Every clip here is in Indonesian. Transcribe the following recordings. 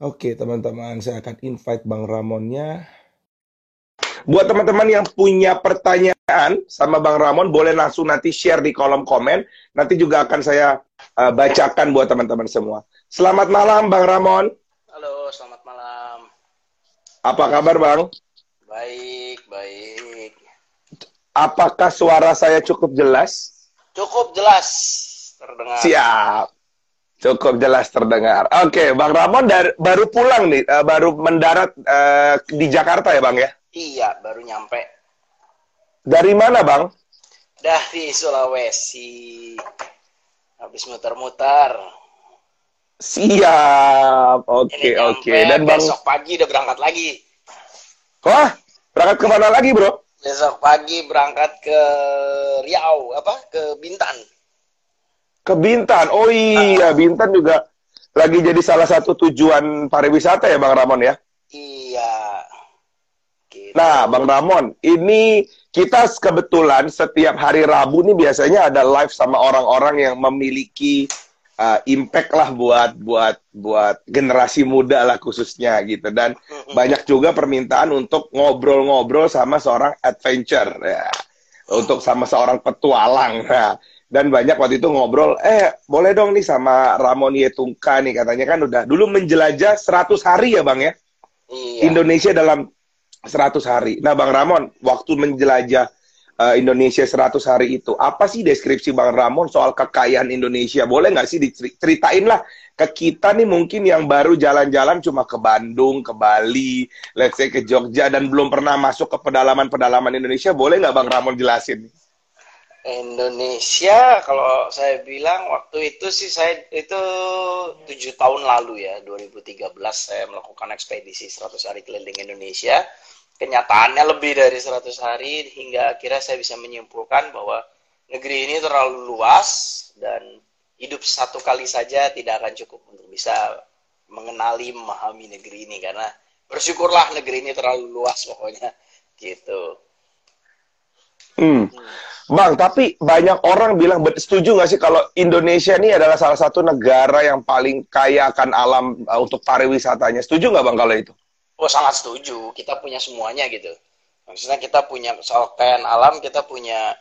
Oke, teman-teman, saya akan invite Bang Ramonnya. Buat teman-teman yang punya pertanyaan sama Bang Ramon, boleh langsung nanti share di kolom komen. Nanti juga akan saya uh, bacakan buat teman-teman semua. Selamat malam, Bang Ramon. Halo, selamat malam. Apa kabar, Bang? Baik, baik. Apakah suara saya cukup jelas? Cukup jelas terdengar. Siap. Cukup jelas terdengar. Oke, Bang Ramon dari, baru pulang nih, uh, baru mendarat uh, di Jakarta ya, Bang ya? Iya, baru nyampe. Dari mana, Bang? Dari Sulawesi. Habis muter-muter. Siap. Oke, oke. Okay. Dan Bang besok pagi udah berangkat lagi. Wah, berangkat ke mana lagi, Bro? Besok pagi berangkat ke Riau, apa? Ke Bintan. Ke Bintan. Oh iya, uh, Bintan juga lagi jadi salah satu tujuan pariwisata ya Bang Ramon ya? Iya. Gitu. Nah, Bang Ramon, ini kita kebetulan setiap hari Rabu nih biasanya ada live sama orang-orang yang memiliki uh, impact lah buat buat buat generasi muda lah khususnya gitu dan banyak juga permintaan untuk ngobrol-ngobrol sama seorang adventure ya untuk sama seorang petualang. Nah, dan banyak waktu itu ngobrol, eh boleh dong nih sama Ramon Yetungka nih katanya kan udah dulu menjelajah 100 hari ya Bang ya? Iya. Indonesia dalam 100 hari. Nah Bang Ramon, waktu menjelajah uh, Indonesia 100 hari itu, apa sih deskripsi Bang Ramon soal kekayaan Indonesia? Boleh nggak sih diceritain lah ke kita nih mungkin yang baru jalan-jalan cuma ke Bandung, ke Bali, let's say ke Jogja, dan belum pernah masuk ke pedalaman-pedalaman Indonesia, boleh nggak Bang Ramon jelasin? Indonesia kalau saya bilang waktu itu sih saya itu tujuh tahun lalu ya 2013 saya melakukan ekspedisi 100 hari keliling Indonesia kenyataannya lebih dari 100 hari hingga akhirnya saya bisa menyimpulkan bahwa negeri ini terlalu luas dan hidup satu kali saja tidak akan cukup untuk bisa mengenali memahami negeri ini karena bersyukurlah negeri ini terlalu luas pokoknya gitu. Hmm. Bang, tapi banyak orang bilang, setuju nggak sih kalau Indonesia ini adalah salah satu negara yang paling kaya akan alam uh, untuk pariwisatanya. Setuju nggak Bang kalau itu? Oh, sangat setuju. Kita punya semuanya gitu. Maksudnya kita punya soal kekayaan alam, kita punya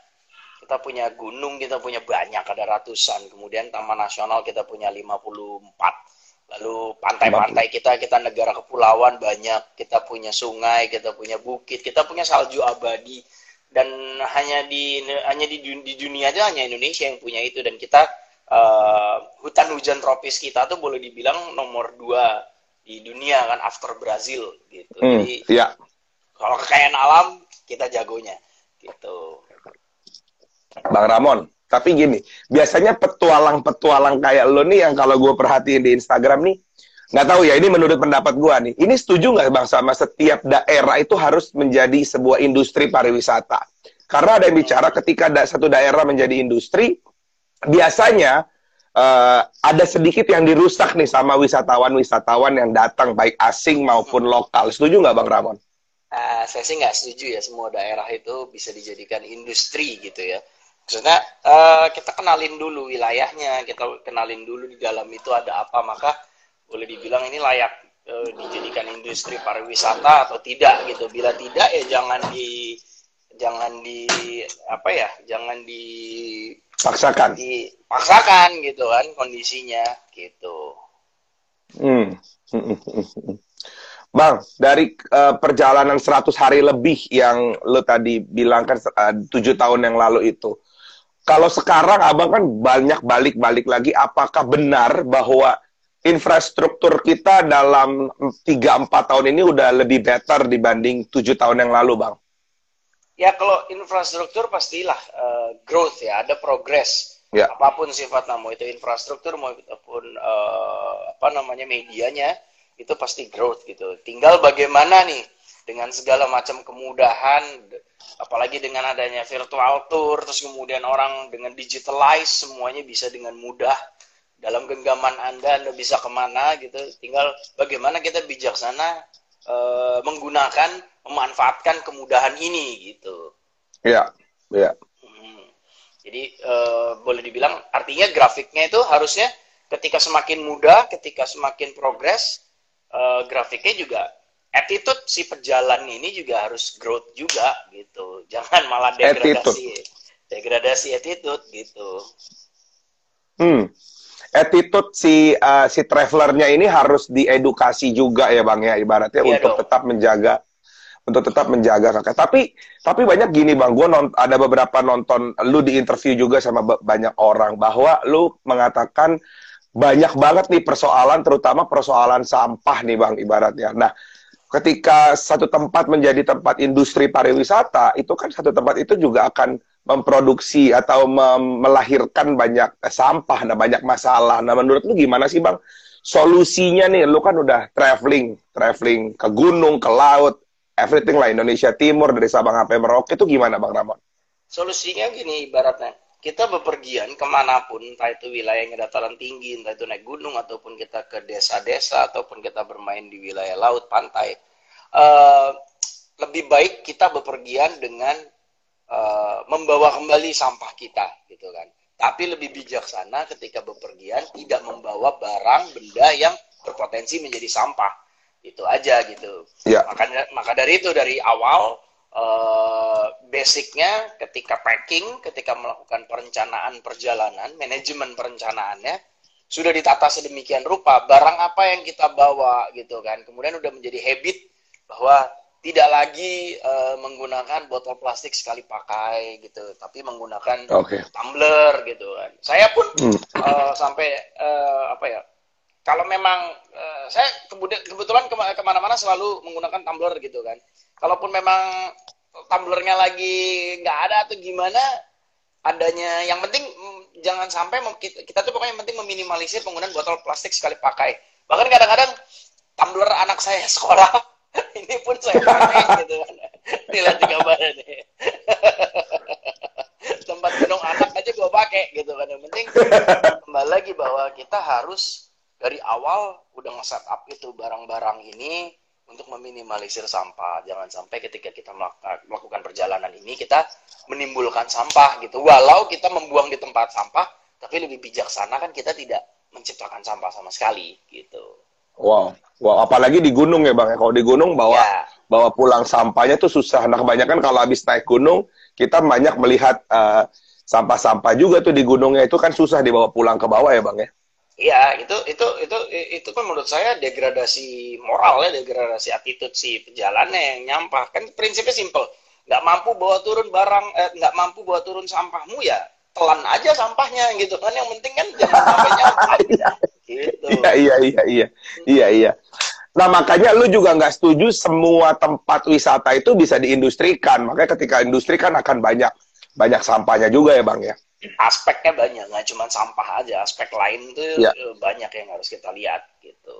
kita punya gunung, kita punya banyak, ada ratusan. Kemudian Taman Nasional kita punya 54. Lalu pantai-pantai kita, kita negara kepulauan banyak. Kita punya sungai, kita punya bukit, kita punya salju abadi dan hanya di hanya di, di dunia aja hanya Indonesia yang punya itu. Dan kita uh, hutan hujan tropis kita tuh boleh dibilang nomor dua di dunia kan after Brazil gitu. Hmm, jadi ya. kalau kekayaan alam kita jagonya gitu. Bang Ramon tapi gini biasanya petualang-petualang kayak lo nih yang kalau gue perhatiin di Instagram nih nggak tahu ya ini menurut pendapat gua nih. Ini setuju nggak bang sama setiap daerah itu harus menjadi sebuah industri pariwisata? Karena ada yang bicara ketika da satu daerah menjadi industri biasanya uh, ada sedikit yang dirusak nih sama wisatawan-wisatawan yang datang baik asing maupun lokal. Setuju nggak bang Ramon? Uh, saya sih nggak setuju ya semua daerah itu bisa dijadikan industri gitu ya. Maksudnya uh, kita kenalin dulu wilayahnya kita kenalin dulu di dalam itu ada apa maka boleh dibilang ini layak e, dijadikan industri pariwisata atau tidak gitu. Bila tidak ya jangan di jangan di apa ya, jangan di paksakan. Dipaksakan gitu kan kondisinya gitu. Hmm. Bang, dari uh, perjalanan 100 hari lebih yang lo tadi bilang kan tujuh tahun yang lalu itu, kalau sekarang abang kan banyak balik-balik lagi, apakah benar bahwa infrastruktur kita dalam 3-4 tahun ini udah lebih better dibanding 7 tahun yang lalu, Bang? Ya, kalau infrastruktur pastilah uh, growth ya, ada progress. Ya. Apa pun sifat mau itu infrastruktur maupun uh, apa namanya medianya, itu pasti growth gitu. Tinggal bagaimana nih dengan segala macam kemudahan, apalagi dengan adanya virtual tour, terus kemudian orang dengan digitalize semuanya bisa dengan mudah dalam genggaman Anda Anda bisa ke mana gitu tinggal bagaimana kita bijaksana e, menggunakan memanfaatkan kemudahan ini gitu ya ya hmm. jadi e, boleh dibilang artinya grafiknya itu harusnya ketika semakin mudah ketika semakin progres uh, grafiknya juga attitude si pejalan ini juga harus growth juga gitu. Jangan malah degradasi attitude. degradasi attitude gitu. Hmm. Attitude si uh, si travelernya ini harus diedukasi juga ya Bang ya ibaratnya iya untuk dong. tetap menjaga untuk tetap menjaga kakak. Tapi tapi banyak gini bang, gue ada beberapa nonton lu di interview juga sama banyak orang bahwa lu mengatakan banyak banget nih persoalan, terutama persoalan sampah nih bang ibaratnya. Nah, ketika satu tempat menjadi tempat industri pariwisata, itu kan satu tempat itu juga akan memproduksi atau mem melahirkan banyak eh, sampah, nah banyak masalah. Nah, menurut lu gimana sih bang? Solusinya nih, lu kan udah traveling, traveling ke gunung, ke laut, everything lah Indonesia Timur dari Sabang sampai Merauke itu gimana bang Ramon? Solusinya gini ibaratnya, kita bepergian ke mana pun, entah itu wilayahnya dataran tinggi, entah itu naik gunung, ataupun kita ke desa-desa, ataupun kita bermain di wilayah laut, pantai, uh, lebih baik kita bepergian dengan uh, membawa kembali sampah kita, gitu kan. Tapi lebih bijaksana ketika bepergian tidak membawa barang, benda yang berpotensi menjadi sampah. Itu aja gitu. Ya. Makanya, maka dari itu dari awal uh, basicnya ketika packing, ketika melakukan perencanaan perjalanan, manajemen perencanaannya sudah ditata sedemikian rupa barang apa yang kita bawa gitu kan. Kemudian udah menjadi habit bahwa tidak lagi uh, menggunakan botol plastik sekali pakai gitu, tapi menggunakan okay. tumbler gitu kan. Saya pun hmm. uh, sampai uh, apa ya? Kalau memang uh, saya kemudian kebetulan ke mana-mana selalu menggunakan tumbler gitu kan kalaupun memang tumblernya lagi nggak ada atau gimana adanya yang penting mm, jangan sampai kita, kita tuh pokoknya yang penting meminimalisir penggunaan botol plastik sekali pakai bahkan kadang-kadang tumbler anak saya sekolah ini pun saya pakai gitu kan lihat di gambar ini tempat gunung anak aja gue pakai gitu kan yang penting kembali lagi bahwa kita harus dari awal udah nge-set up itu barang-barang ini untuk meminimalisir sampah. Jangan sampai ketika kita melakukan perjalanan ini kita menimbulkan sampah gitu. Walau kita membuang di tempat sampah, tapi lebih bijaksana kan kita tidak menciptakan sampah sama sekali gitu. Wow, wow apalagi di gunung ya bang. Ya. Kalau di gunung bawa ya. bawa pulang sampahnya tuh susah. Nah kebanyakan kalau habis naik gunung kita banyak melihat eh, sampah-sampah juga tuh di gunungnya itu kan susah dibawa pulang ke bawah ya bang ya. Iya, itu itu itu itu kan menurut saya degradasi moral ya, degradasi attitude si pejalannya yang nyampah. Kan prinsipnya simple. Nggak mampu bawa turun barang, eh, nggak mampu bawa turun sampahmu ya telan aja sampahnya gitu kan. Yang penting kan jangan sampai nyampah. gitu. Iya iya iya iya iya iya. Nah makanya lu juga nggak setuju semua tempat wisata itu bisa diindustrikan. Makanya ketika industri kan akan banyak banyak sampahnya juga ya bang ya aspeknya banyak nggak cuma sampah aja aspek lain tuh ya. banyak yang harus kita lihat gitu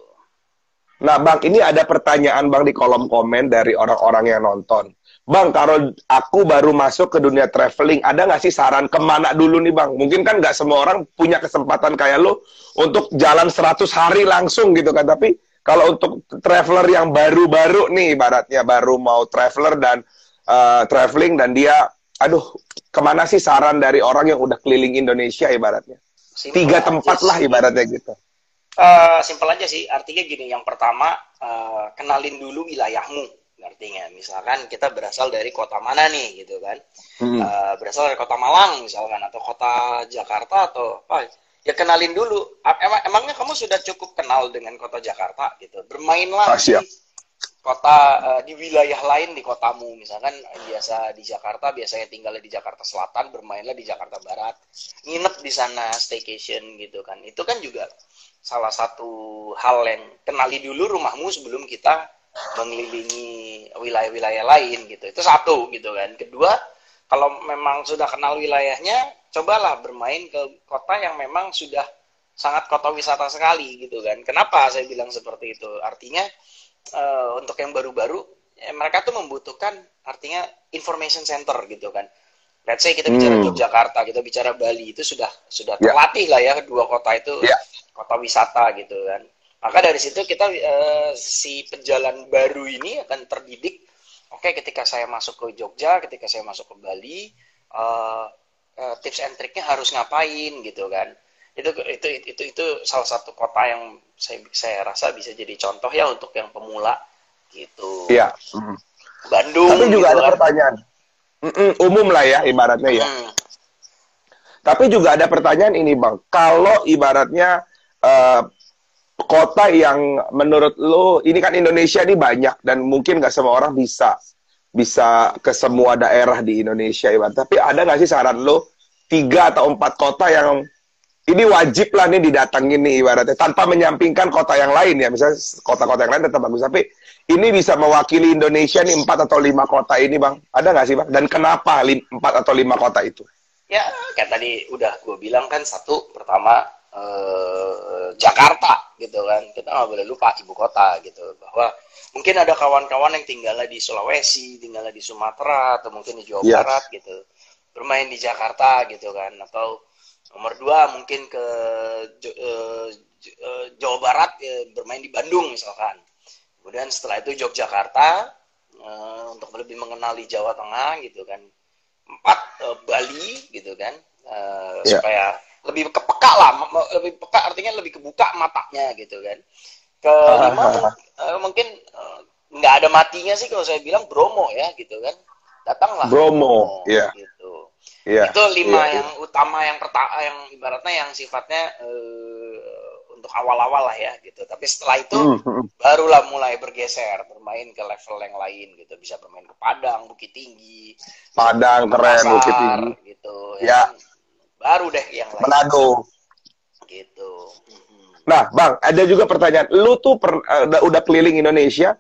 nah bang ini ada pertanyaan bang di kolom komen dari orang-orang yang nonton bang kalau aku baru masuk ke dunia traveling ada nggak sih saran ke mana dulu nih bang? Mungkin kan nggak semua orang punya kesempatan kayak lo untuk jalan 100 hari langsung gitu kan. Tapi kalau untuk traveler yang baru-baru nih ibaratnya baru mau traveler dan uh, traveling dan dia aduh ke mana sih saran dari orang yang udah keliling Indonesia ibaratnya? Simple tiga tempat lah ibaratnya gitu. Uh, simpel aja sih. Artinya gini yang pertama uh, kenalin dulu wilayahmu artinya misalkan kita berasal dari kota mana nih gitu kan? Hmm. uh, berasal dari kota Malang misalkan atau kota Jakarta atau apa? Ya kenalin dulu. Emang emangnya kamu sudah cukup kenal dengan kota Jakarta gitu? Bermainlah ah, di kota uh, di wilayah lain di kotamu. Misalkan biasa di Jakarta biasanya tinggal di Jakarta Selatan bermainlah di Jakarta Barat. Nginep di sana staycation gitu kan? Itu kan juga salah satu hal yang kenali dulu rumahmu sebelum kita mengelilingi wilayah-wilayah lain gitu itu satu gitu kan kedua kalau memang sudah kenal wilayahnya cobalah bermain ke kota yang memang sudah sangat kota wisata sekali gitu kan kenapa saya bilang seperti itu artinya uh, untuk yang baru-baru ya mereka tuh membutuhkan artinya information center gitu kan. Let's say kita bicara hmm. Yogyakarta, kita bicara Bali itu sudah sudah ya. terlatih yeah. lah ya kedua kota itu yeah. kota wisata gitu kan. Maka dari situ kita uh, si pejalan baru ini akan terdidik. Oke, okay, ketika saya masuk ke Jogja, ketika saya masuk ke Bali, uh, uh, tips and triknya harus ngapain gitu kan. itu itu itu itu, itu salah satu kota yang saya saya rasa bisa jadi contoh ya untuk yang pemula gitu iya Bandung tapi juga gitu ada kan. pertanyaan Mm-mm, umum lah ya ibaratnya ya hmm. tapi juga ada pertanyaan ini bang kalau ibaratnya uh, kota yang menurut lo ini kan Indonesia ini banyak dan mungkin nggak semua orang bisa bisa ke semua daerah di Indonesia ibarat tapi ada nggak sih saran lo tiga atau empat kota yang ini wajib lah nih didatangin nih ibaratnya tanpa menyampingkan kota yang lain ya. Misalnya kota-kota yang lain tetap bagus tapi ini bisa mewakili Indonesia nih empat atau lima kota ini bang. Ada nggak sih bang? Dan kenapa empat atau lima kota itu? Ya kayak tadi udah gue bilang kan satu pertama eh, Jakarta gitu kan. Kita nggak boleh lupa ibu kota gitu. Bahwa mungkin ada kawan-kawan yang tinggalnya di Sulawesi tinggalnya di Sumatera atau mungkin di Jawa yeah. Barat gitu. Bermain di Jakarta gitu kan. Atau nomor dua mungkin ke uh, Jawa Barat ya, bermain di Bandung misalkan. Kemudian setelah itu Yogyakarta untuk lebih mengenali Jawa Tengah gitu kan. Empat Bali gitu kan. Yeah. supaya lebih kepeka lah lebih peka artinya lebih kebuka matanya gitu kan kelima uh, mungkin nggak uh, ada matinya sih kalau saya bilang Bromo ya gitu kan datanglah Bromo, Bromo yeah. gitu yeah. itu lima yeah, yang yeah. utama yang pertama yang ibaratnya yang sifatnya uh, untuk awal-awal lah ya gitu tapi setelah itu mm -hmm. barulah mulai bergeser bermain ke level yang lain gitu bisa bermain ke Padang Bukit Tinggi Padang keren Bukit Tinggi gitu ya, ya. Baru deh yang lain Manado gitu nah bang ada juga pertanyaan lu tuh per, uh, udah, keliling Indonesia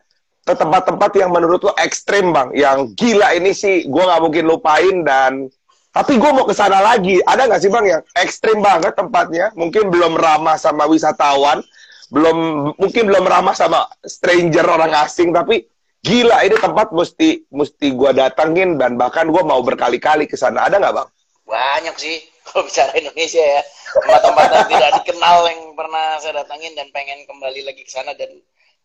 ke tempat-tempat yang menurut lo ekstrim bang, yang gila ini sih gue nggak mungkin lupain dan tapi gue mau ke sana lagi. Ada nggak sih bang yang ekstrim banget tempatnya? Mungkin belum ramah sama wisatawan, belum mungkin belum ramah sama stranger orang asing, tapi gila ini tempat mesti mesti gue datangin dan bahkan gue mau berkali-kali ke sana. Ada nggak bang? Banyak sih kalau bicara Indonesia ya tempat-tempat yang tidak dikenal yang pernah saya datangin dan pengen kembali lagi ke sana dan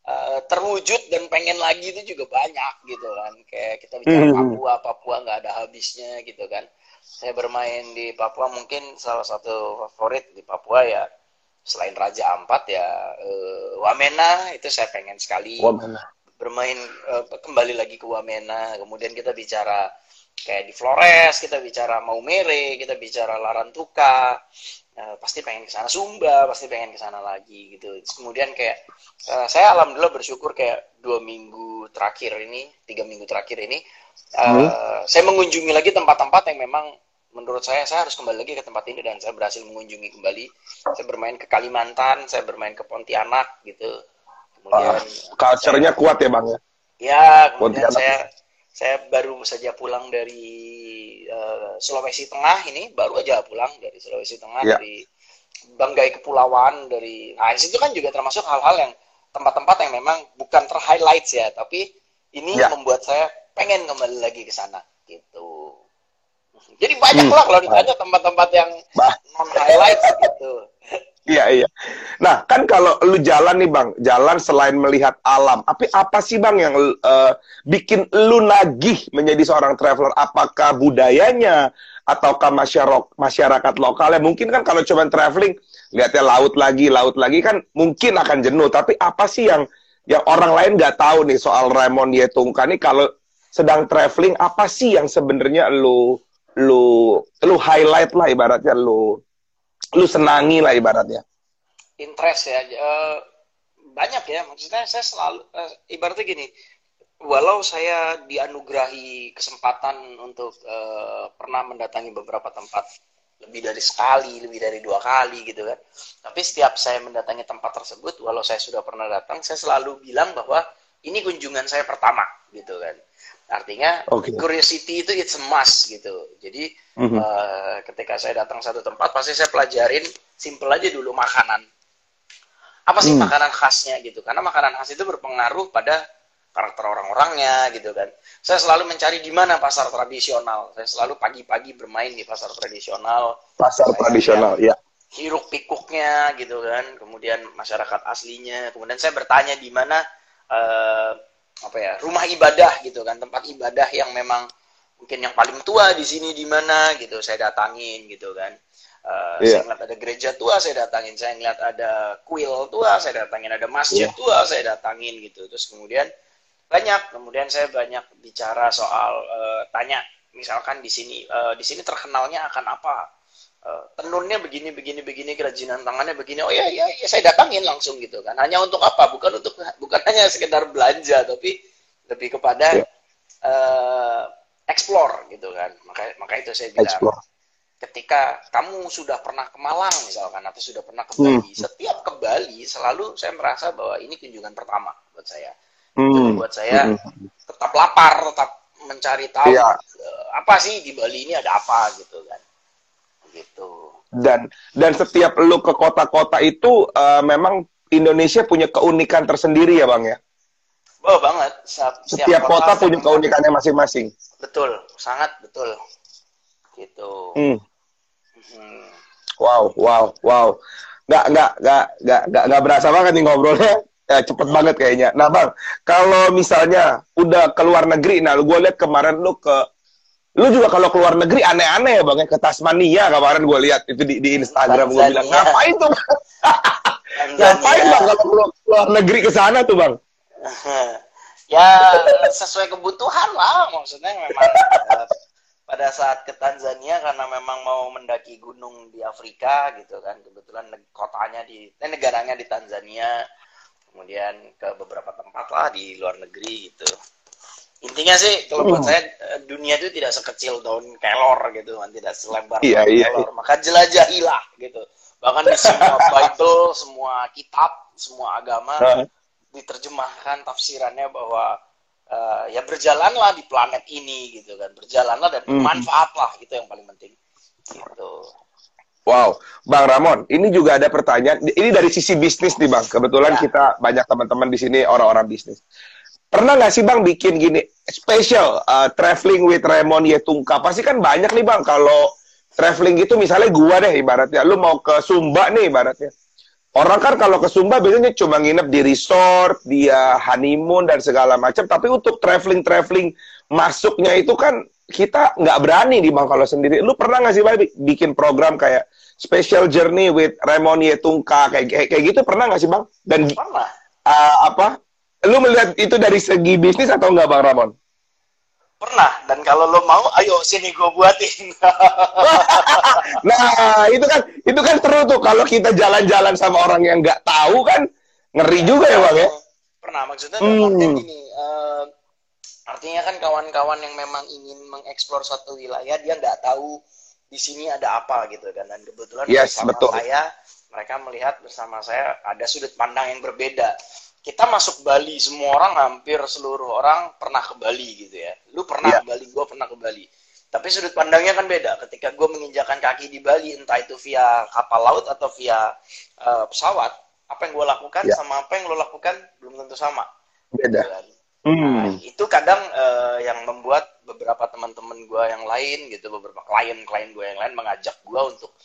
uh, terwujud dan pengen lagi itu juga banyak gitu kan kayak kita bicara hmm. Papua Papua nggak ada habisnya gitu kan saya bermain di Papua mungkin salah satu favorit di Papua ya selain Raja Ampat ya uh, Wamena itu saya pengen sekali Wamena. bermain uh, kembali lagi ke Wamena kemudian kita bicara kayak di Flores kita bicara Maumere kita bicara Larantuka uh, pasti pengen ke sana Sumba pasti pengen ke sana lagi gitu kemudian kayak uh, saya alhamdulillah bersyukur kayak dua minggu terakhir ini tiga minggu terakhir ini uh, hmm. saya mengunjungi lagi tempat-tempat yang memang menurut saya saya harus kembali lagi ke tempat ini dan saya berhasil mengunjungi kembali saya bermain ke Kalimantan saya bermain ke Pontianak gitu kemudian uh, culture-nya kuat ya bang ya ya kemudian Pontianak. saya saya baru saja pulang dari uh, Sulawesi Tengah ini baru aja pulang dari Sulawesi Tengah ya. dari Banggai Kepulauan dari nah itu kan juga termasuk hal-hal yang tempat-tempat yang memang bukan terhighlight ya tapi ini ya. membuat saya pengen kembali lagi ke sana gitu jadi banyak hmm. lah kalau ditanya tempat-tempat yang non highlight gitu Iya iya. Nah kan kalau lu jalan nih bang, jalan selain melihat alam, tapi apa sih bang yang uh, bikin lu nagih menjadi seorang traveler? Apakah budayanya ataukah masyarakat masyarakat lokalnya? Mungkin kan kalau cuma traveling, lihatnya laut lagi, laut lagi kan mungkin akan jenuh. Tapi apa sih yang yang orang lain nggak tahu nih soal Raymond Yetungka nih kalau sedang traveling apa sih yang sebenarnya lu lu lu highlight lah ibaratnya lu lu senangi lah ibaratnya interest ya uh, banyak ya maksudnya saya selalu uh, ibaratnya gini walau saya dianugerahi kesempatan untuk uh, pernah mendatangi beberapa tempat lebih dari sekali, lebih dari dua kali gitu kan. Tapi setiap saya mendatangi tempat tersebut, walau saya sudah pernah datang, saya selalu bilang bahwa ini kunjungan saya pertama gitu kan. Artinya okay. curiosity itu it's a must gitu. Jadi mm-hmm. uh, ketika saya datang satu tempat pasti saya pelajarin simple aja dulu makanan. Apa sih mm. makanan khasnya gitu? Karena makanan khas itu berpengaruh pada karakter orang-orangnya gitu kan. Saya selalu mencari di mana pasar tradisional. Saya selalu pagi-pagi bermain di pasar tradisional. Pasar saya tradisional, ya. Hiruk pikuknya gitu kan. Kemudian masyarakat aslinya. Kemudian saya bertanya di mana uh, apa ya rumah ibadah gitu kan tempat ibadah yang memang mungkin yang paling tua di sini di mana gitu saya datangin gitu kan Uh, yeah. Saya ngeliat ada gereja tua, saya datangin. Saya ngeliat ada kuil tua, saya datangin. Ada masjid yeah. tua, saya datangin gitu. Terus kemudian banyak. Kemudian saya banyak bicara soal uh, tanya, misalkan di sini, uh, di sini terkenalnya akan apa? Uh, tenunnya begini, begini, begini, kerajinan tangannya begini. Oh ya, ya, ya, saya datangin langsung gitu kan. Hanya untuk apa? Bukan untuk, bukan hanya sekedar belanja, tapi lebih kepada yeah. Ya. uh, explore gitu kan. Maka, maka itu saya bilang. Explore ketika kamu sudah pernah ke Malang misalkan atau sudah pernah ke Bali, hmm. setiap ke Bali selalu saya merasa bahwa ini kunjungan pertama buat saya. Hmm. Jadi buat saya hmm. tetap lapar, tetap mencari tahu ya. apa sih di Bali ini ada apa gitu kan. Gitu. Dan dan setiap lu ke kota-kota itu uh, memang Indonesia punya keunikan tersendiri ya, Bang ya. Oh, banget. Setiap, setiap kota, kota punya keunikannya masing-masing. Betul, sangat betul. Gitu. Hmm. Wow, wow, wow. Nggak, nggak, nggak, nggak, nggak, nggak berasa banget nih ngobrolnya. Ya, cepet banget kayaknya. Nah, Bang, kalau misalnya udah ke luar negeri, nah, gue lihat kemarin lu ke, lu juga kalau keluar negeri aneh-aneh ya, Bang, ya, ke Tasmania kemarin gue lihat itu di, di Instagram. Gue bilang, ngapain tuh, ngapain, Bang, kalau keluar, keluar negeri ke sana tuh, Bang? ya, sesuai kebutuhan lah, maksudnya memang pada saat ke Tanzania karena memang mau mendaki gunung di Afrika gitu kan. Kebetulan kotanya di eh, negaranya di Tanzania. Kemudian ke beberapa tempat lah di luar negeri gitu intinya sih kalau buat hmm. saya eh, dunia itu tidak sekecil daun kelor gitu kan tidak selebar iya, iya, kelor iya. maka jelajahilah gitu bahkan di semua Bible semua kitab semua agama diterjemahkan tafsirannya bahwa uh, ya berjalanlah di planet ini gitu kan berjalanlah dan hmm. manfaatlah itu yang paling penting gitu Wow, Bang Ramon, ini juga ada pertanyaan. Ini dari sisi bisnis nih, Bang. Kebetulan ya. kita banyak teman-teman di sini orang-orang bisnis. Pernah nggak sih, Bang, bikin gini special uh, traveling with Ramon Yetungka? Pasti kan banyak nih, Bang. Kalau traveling gitu, misalnya gua deh, ibaratnya, lu mau ke Sumba nih, ibaratnya. Orang kan kalau ke Sumba biasanya cuma nginep di resort, dia honeymoon dan segala macam. Tapi untuk traveling-traveling masuknya itu kan kita nggak berani di bang kalau sendiri. Lu pernah nggak sih bang bikin program kayak special journey with Raymond Yetungka kayak kayak, gitu pernah nggak sih bang? Dan Uh, apa? Lu melihat itu dari segi bisnis atau nggak bang Ramon? Pernah, dan kalau lo mau, ayo sini gue buatin. nah, itu kan itu kan seru tuh kalau kita jalan-jalan sama orang yang nggak tahu kan ngeri juga ya bang ya. Pernah, maksudnya hmm. gini, uh, artinya kan kawan-kawan yang memang ingin mengeksplor suatu wilayah dia nggak tahu di sini ada apa gitu kan dan kebetulan yes, bersama betul. saya mereka melihat bersama saya ada sudut pandang yang berbeda kita masuk Bali semua orang hampir seluruh orang pernah ke Bali gitu ya. Lu pernah yeah. ke Bali gue pernah ke Bali. Tapi sudut pandangnya kan beda. Ketika gue menginjakan kaki di Bali entah itu via kapal laut atau via uh, pesawat apa yang gue lakukan yeah. sama apa yang lo lakukan belum tentu sama. Beda. Hmm. nah, itu kadang uh, yang membuat beberapa teman-teman gue yang lain gitu beberapa klien-klien gue yang lain mengajak gue untuk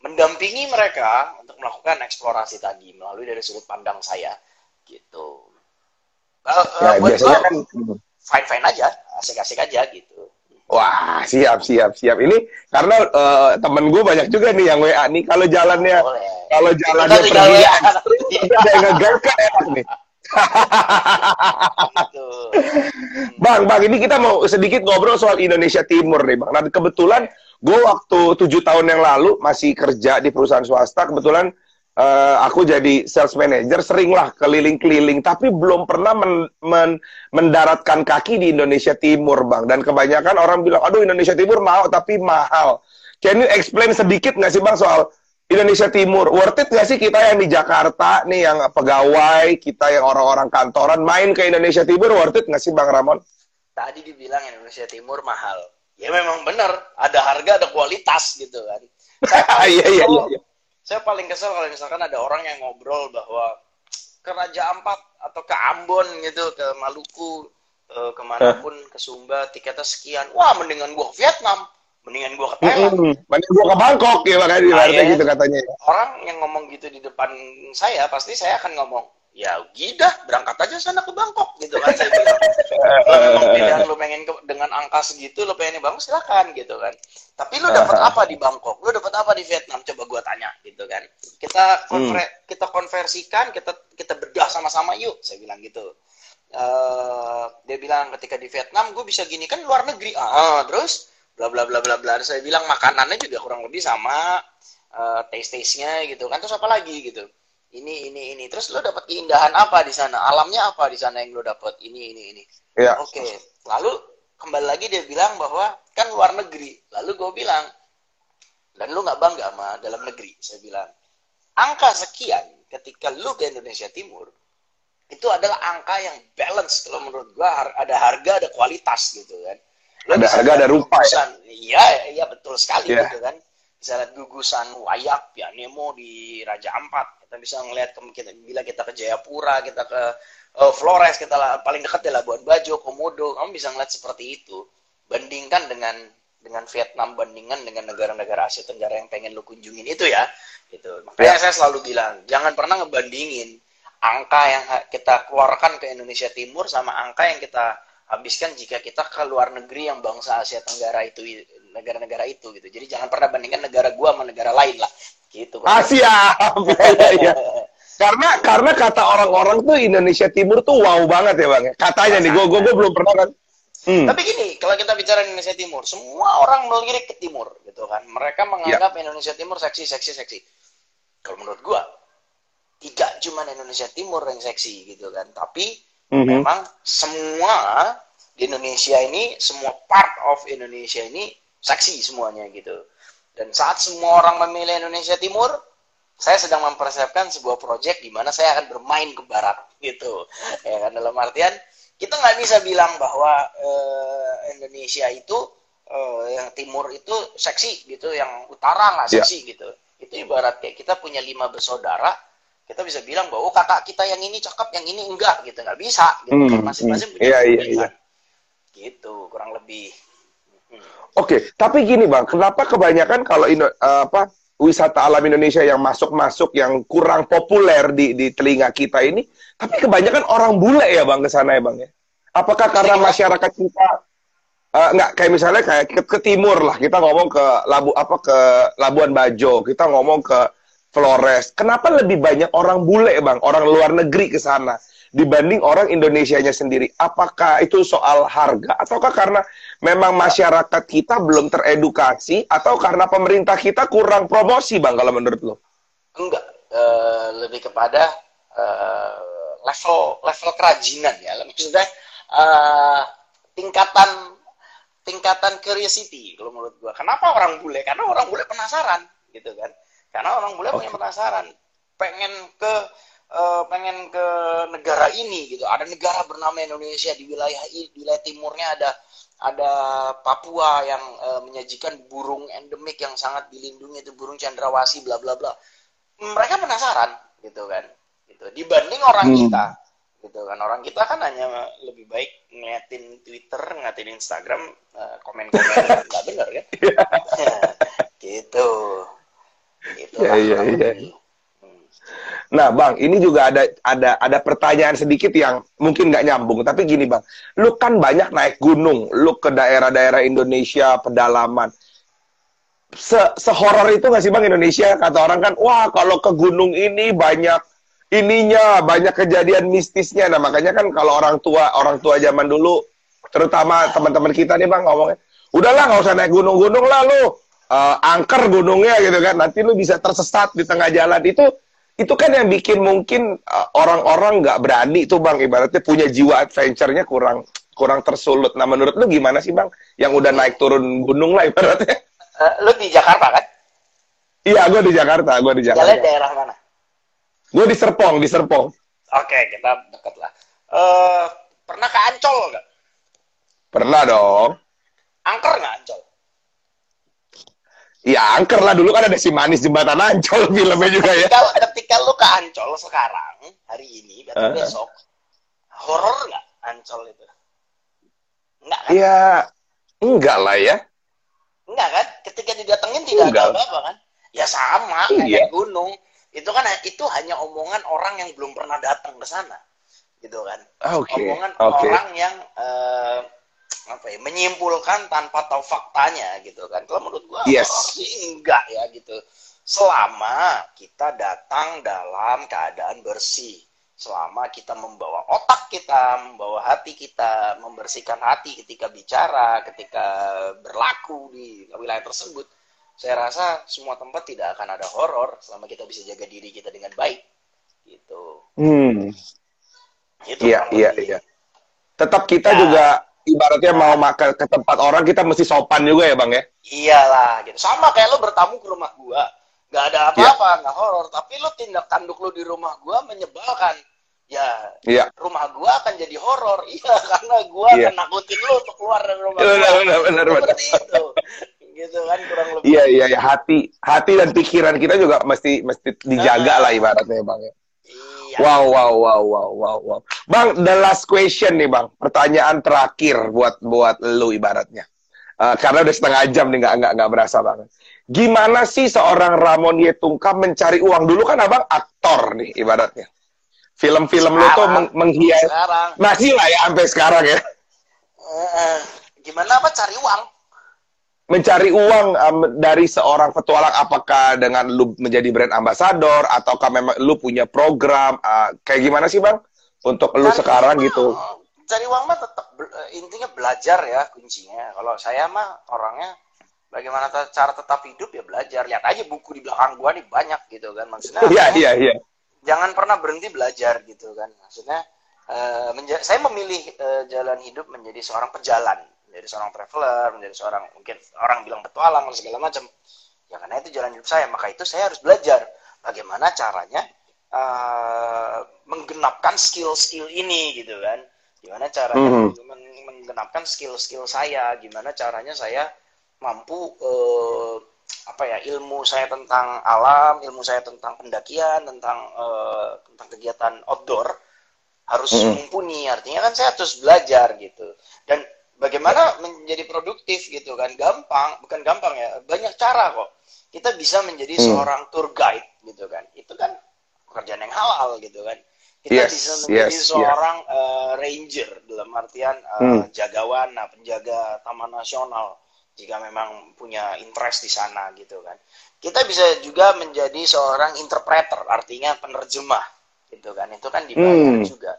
mendampingi mereka untuk melakukan eksplorasi tadi melalui dari sudut pandang saya gitu uh, ya, buat biasanya kan fine fine aja asik asik aja gitu Wah, siap, siap, siap. Ini karena uh, temen gue banyak juga nih yang WA nih. Kalau jalannya, kalau jalannya pergi, ada yang ngegas kan enak nih. Gitu. bang, bang, ini kita mau sedikit ngobrol soal Indonesia Timur nih, bang. Nah, kebetulan gue waktu tujuh tahun yang lalu masih kerja di perusahaan swasta. Kebetulan uh, aku jadi sales manager seringlah keliling-keliling tapi belum pernah men, men, mendaratkan kaki di Indonesia Timur bang. Dan kebanyakan orang bilang aduh Indonesia Timur mau tapi mahal. Can you explain sedikit nggak sih bang soal Indonesia Timur? Worth it nggak sih kita yang di Jakarta nih yang pegawai kita yang orang-orang kantoran main ke Indonesia Timur? Worth it nggak sih bang Ramon? Tadi dibilang Indonesia Timur mahal. Ya memang benar ada harga ada kualitas gitu kan. Iya, iya, iya, iya saya paling kesel kalau misalkan ada orang yang ngobrol bahwa ke Raja Ampat atau ke Ambon gitu, ke Maluku, ke ke mana pun, ke Sumba, tiketnya sekian. Wah, mendingan gua ke Vietnam, mendingan gua ke Thailand. Hmm, mendingan gua ke Bangkok ya makanya nah, ya. gitu katanya. Orang yang ngomong gitu di depan saya, pasti saya akan ngomong, ya gidah berangkat aja sana ke Bangkok gitu kan saya bilang kalau memang pilihan lu pengen ke, dengan angka segitu lu pengen di Bangkok silakan gitu kan tapi lu dapat apa di Bangkok lu dapat apa di Vietnam coba gua tanya gitu kan kita konver hmm. kita konversikan kita kita bedah sama-sama yuk saya bilang gitu. Uh, dia bilang ketika di Vietnam gue bisa gini kan luar negeri. Ah terus? Bla bla bla bla bla. Saya bilang makanannya juga kurang lebih sama uh, taste taste nya gitu kan. Terus apa lagi gitu? Ini ini ini. Terus lo dapat keindahan apa di sana? Alamnya apa di sana yang lo dapat ini ini ini. Ya. oke. Okay. lalu kembali lagi dia bilang bahwa kan luar negeri. Lalu gue bilang dan lo nggak bangga sama dalam negeri saya bilang angka sekian ketika lo ke Indonesia Timur itu adalah angka yang balance kalau menurut gue ada harga ada kualitas gitu kan. Lo ada harga ada rupa ya? iya iya betul sekali yeah. gitu kan. Bisa lihat gugusan wayak ya Nemo di Raja Ampat. Kita bisa ngelihat kita, bila kita ke Jayapura kita ke uh, Flores kita lah, paling dekat ya Labuan Bajo Komodo. Kamu bisa ngeliat seperti itu. Bandingkan dengan dengan Vietnam bandingkan dengan negara-negara Asia Tenggara yang pengen lu kunjungin itu ya gitu makanya ya. saya selalu bilang jangan pernah ngebandingin angka yang kita keluarkan ke Indonesia Timur sama angka yang kita habiskan jika kita ke luar negeri yang bangsa Asia Tenggara itu negara-negara itu gitu. Jadi jangan pernah bandingkan negara gua sama negara lain lah. Gitu. Asia. Ah, ya, ya. karena karena kata orang-orang tuh Indonesia Timur tuh wow banget ya bang. Katanya nih, gua, gua gua belum pernah kan. Hmm. Tapi gini, kalau kita bicara Indonesia Timur, semua orang melirik ke timur, gitu kan. Mereka menganggap ya. Indonesia Timur seksi, seksi, seksi. Kalau menurut gua, tidak cuma Indonesia Timur yang seksi, gitu kan. Tapi mm -hmm. memang semua di Indonesia ini, semua part of Indonesia ini saksi semuanya gitu. Dan saat semua orang memilih Indonesia Timur, saya sedang mempersiapkan sebuah proyek di mana saya akan bermain ke barat gitu. Ya kan dalam artian kita nggak bisa bilang bahwa uh, Indonesia itu uh, yang timur itu seksi gitu, yang utara nggak iya. seksi yeah. gitu. Itu ibarat kayak kita punya lima bersaudara, kita bisa bilang bahwa oh, kakak kita yang ini cakep, yang ini enggak gitu, nggak bisa gitu. Hmm, Masing-masing hmm. punya yeah, yeah, yeah. Gitu, kurang lebih. Oke, okay, tapi gini bang, kenapa kebanyakan kalau Indo, uh, apa wisata alam Indonesia yang masuk-masuk yang kurang populer di di telinga kita ini, tapi kebanyakan orang bule ya bang ke sana ya bang ya? Apakah karena masyarakat kita uh, nggak kayak misalnya kayak ke, ke timur lah kita ngomong ke Labu apa ke Labuan Bajo, kita ngomong ke Flores. Kenapa lebih banyak orang bule bang, orang luar negeri ke sana? dibanding orang Indonesia-nya sendiri. Apakah itu soal harga ataukah karena memang masyarakat kita belum teredukasi atau karena pemerintah kita kurang promosi, Bang kalau menurut lo? Enggak, uh, lebih kepada uh, level level kerajinan ya. Maksudnya uh, tingkatan tingkatan curiosity kalau menurut gua. Kenapa orang bule? Karena orang bule penasaran gitu kan. Karena orang bule okay. punya penasaran, pengen ke uh, pengen ke negara ini gitu. Ada negara bernama Indonesia di wilayah di wilayah timurnya ada ada Papua yang uh, menyajikan burung endemik yang sangat dilindungi itu burung cendrawasih bla bla bla. Mereka penasaran gitu kan. Gitu. Dibanding orang hmm. kita gitu kan orang kita kan hanya lebih baik ngeliatin Twitter, ngeliatin Instagram, uh, komen-komen nggak benar kan? gitu. Gitu. Ya, ya, ya. Nah, Bang, ini juga ada ada ada pertanyaan sedikit yang mungkin nggak nyambung, tapi gini, Bang, lu kan banyak naik gunung, lu ke daerah-daerah Indonesia pedalaman. Se sehoror itu nggak sih, Bang, Indonesia? Kata orang kan, wah kalau ke gunung ini banyak ininya, banyak kejadian mistisnya. Nah, makanya kan kalau orang tua orang tua zaman dulu, terutama teman-teman kita nih, Bang, ngomongnya, udahlah nggak usah naik gunung-gunung lah lu. Uh, angker gunungnya gitu kan, nanti lu bisa tersesat di tengah jalan itu itu kan yang bikin mungkin uh, orang-orang nggak uh, berani tuh bang ibaratnya punya jiwa adventure-nya kurang kurang tersulut. Nah menurut lu gimana sih bang yang udah naik turun gunung lah ibaratnya? Uh, lu di Jakarta kan? Iya, gue di Jakarta, gue di Jakarta. Jalan daerah mana? Gue di Serpong, di Serpong. Oke, okay, kita dekat lah. Uh, pernah ke Ancol nggak? Pernah dong. Angker nggak Ancol? Ya angker lah dulu kan ada si manis jembatan Ancol filmnya juga ya. Kalau ketika lu ke Ancol sekarang hari ini berarti uh. besok horor nggak Ancol itu? Enggak kan? Ya enggak lah ya. Enggak kan? Ketika didatengin tidak enggak. ada apa-apa kan? Ya sama iya. kayak gunung. itu kan itu hanya omongan orang yang belum pernah datang ke sana gitu kan okay. omongan okay. orang yang uh, apa ya menyimpulkan tanpa tahu faktanya gitu kan kalau menurut gua yes. oh, sih enggak ya gitu selama kita datang dalam keadaan bersih selama kita membawa otak kita, membawa hati kita, membersihkan hati ketika bicara, ketika berlaku di wilayah tersebut, saya rasa semua tempat tidak akan ada horor selama kita bisa jaga diri kita dengan baik. Gitu. Hmm. Gitu, iya, iya, iya. Tetap kita ya. juga ibaratnya ya. mau makan ke tempat orang kita mesti sopan juga ya, Bang ya? Iyalah, gitu. Sama kayak lo bertamu ke rumah gua, nggak ada apa-apa, ya. nggak horor, tapi lo tindak tanduk lo di rumah gua menyebalkan ya iya. rumah gua akan jadi horor iya karena gua iya. akan nakutin lu untuk keluar dari rumah benar, gua benar, benar, seperti benar. itu gitu kan kurang lebih iya iya ya hati hati dan pikiran kita juga mesti mesti dijaga lah ibaratnya bang ya iya. wow wow wow wow wow wow bang the last question nih bang pertanyaan terakhir buat buat lu ibaratnya uh, karena udah setengah jam nih nggak nggak nggak berasa banget gimana sih seorang Ramon Yetungka mencari uang dulu kan abang aktor nih ibaratnya Film-film lu tuh meng menghias. Sekarang. Masih lah ya sampai sekarang ya. Uh, gimana apa cari uang? Mencari uang um, dari seorang petualang apakah dengan lu menjadi brand ambassador ataukah memang lu punya program uh, kayak gimana sih bang untuk lu sekarang gitu? Cari uang mah tetap intinya belajar ya kuncinya. Kalau saya mah orangnya bagaimana cara tetap hidup ya belajar. Lihat aja buku di belakang gua nih banyak gitu kan maksudnya. Iya iya iya jangan pernah berhenti belajar gitu kan maksudnya uh, saya memilih uh, jalan hidup menjadi seorang pejalan menjadi seorang traveler menjadi seorang mungkin orang bilang petualang dan segala macam ya karena itu jalan hidup saya maka itu saya harus belajar bagaimana caranya uh, menggenapkan skill-skill ini gitu kan gimana caranya mm -hmm. menggenapkan skill-skill saya gimana caranya saya mampu uh, apa ya ilmu saya tentang alam, ilmu saya tentang pendakian, tentang uh, tentang kegiatan outdoor harus mm. mumpuni. Artinya kan saya harus belajar gitu. Dan bagaimana menjadi produktif gitu kan? Gampang, bukan gampang ya. Banyak cara kok. Kita bisa menjadi mm. seorang tour guide gitu kan. Itu kan pekerjaan yang halal gitu kan. Kita yes, bisa menjadi yes, seorang yes. Uh, ranger dalam artian uh, mm. jagawan, nah, penjaga taman nasional jika memang punya interest di sana gitu kan. Kita bisa juga menjadi seorang interpreter, artinya penerjemah gitu kan. Itu kan dibayar hmm. juga.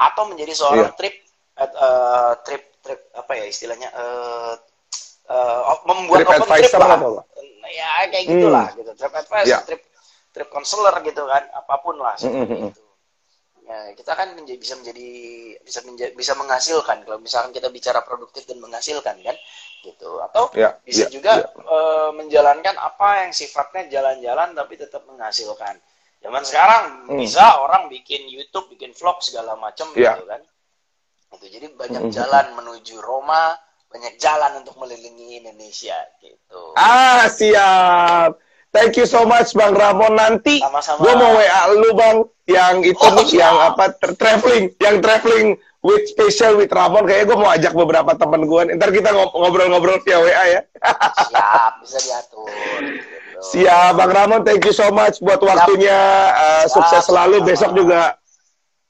Atau menjadi seorang yeah. trip uh, trip trip apa ya istilahnya uh, uh, membuat trip open trip lah. Apa? Ya kayak gitulah hmm. gitu. Trip advisor, yeah. trip trip counselor gitu kan, apa pun lah seperti mm -hmm. itu ya kita kan menjadi, bisa menjadi bisa menjadi, bisa menghasilkan kalau misalkan kita bicara produktif dan menghasilkan kan gitu atau ya, bisa ya, juga ya. Uh, menjalankan apa yang sifatnya jalan-jalan tapi tetap menghasilkan zaman sekarang hmm. bisa orang bikin YouTube bikin vlog segala macam ya. gitu kan itu jadi banyak jalan menuju Roma banyak jalan untuk melindungi Indonesia gitu ah siap Thank you so much Bang Ramon. Nanti gue mau WA lu Bang yang itu oh, nih yang apa traveling, yang traveling with special with Ramon. Kayaknya gue mau ajak beberapa teman gue. Ntar kita ngobrol-ngobrol via WA ya. Siap, bisa diatur. Gitu. Siap, Bang Ramon. Thank you so much buat waktunya. Uh, sukses selalu. Besok juga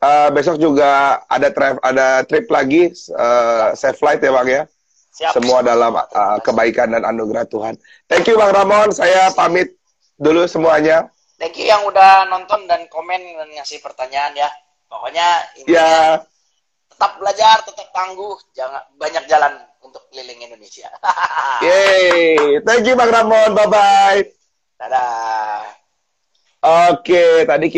uh, besok juga ada trip ada trip lagi uh, safe flight ya Bang ya. Siap. Semua dalam uh, kebaikan dan anugerah Tuhan. Thank you Bang Ramon. Saya pamit dulu semuanya. Thank you yang udah nonton dan komen dan ngasih pertanyaan ya. Pokoknya intinya ya. tetap belajar, tetap tangguh, jangan banyak jalan untuk keliling Indonesia. Yeay, thank you Bang Ramon. Bye bye. Dadah. Oke, tadi kita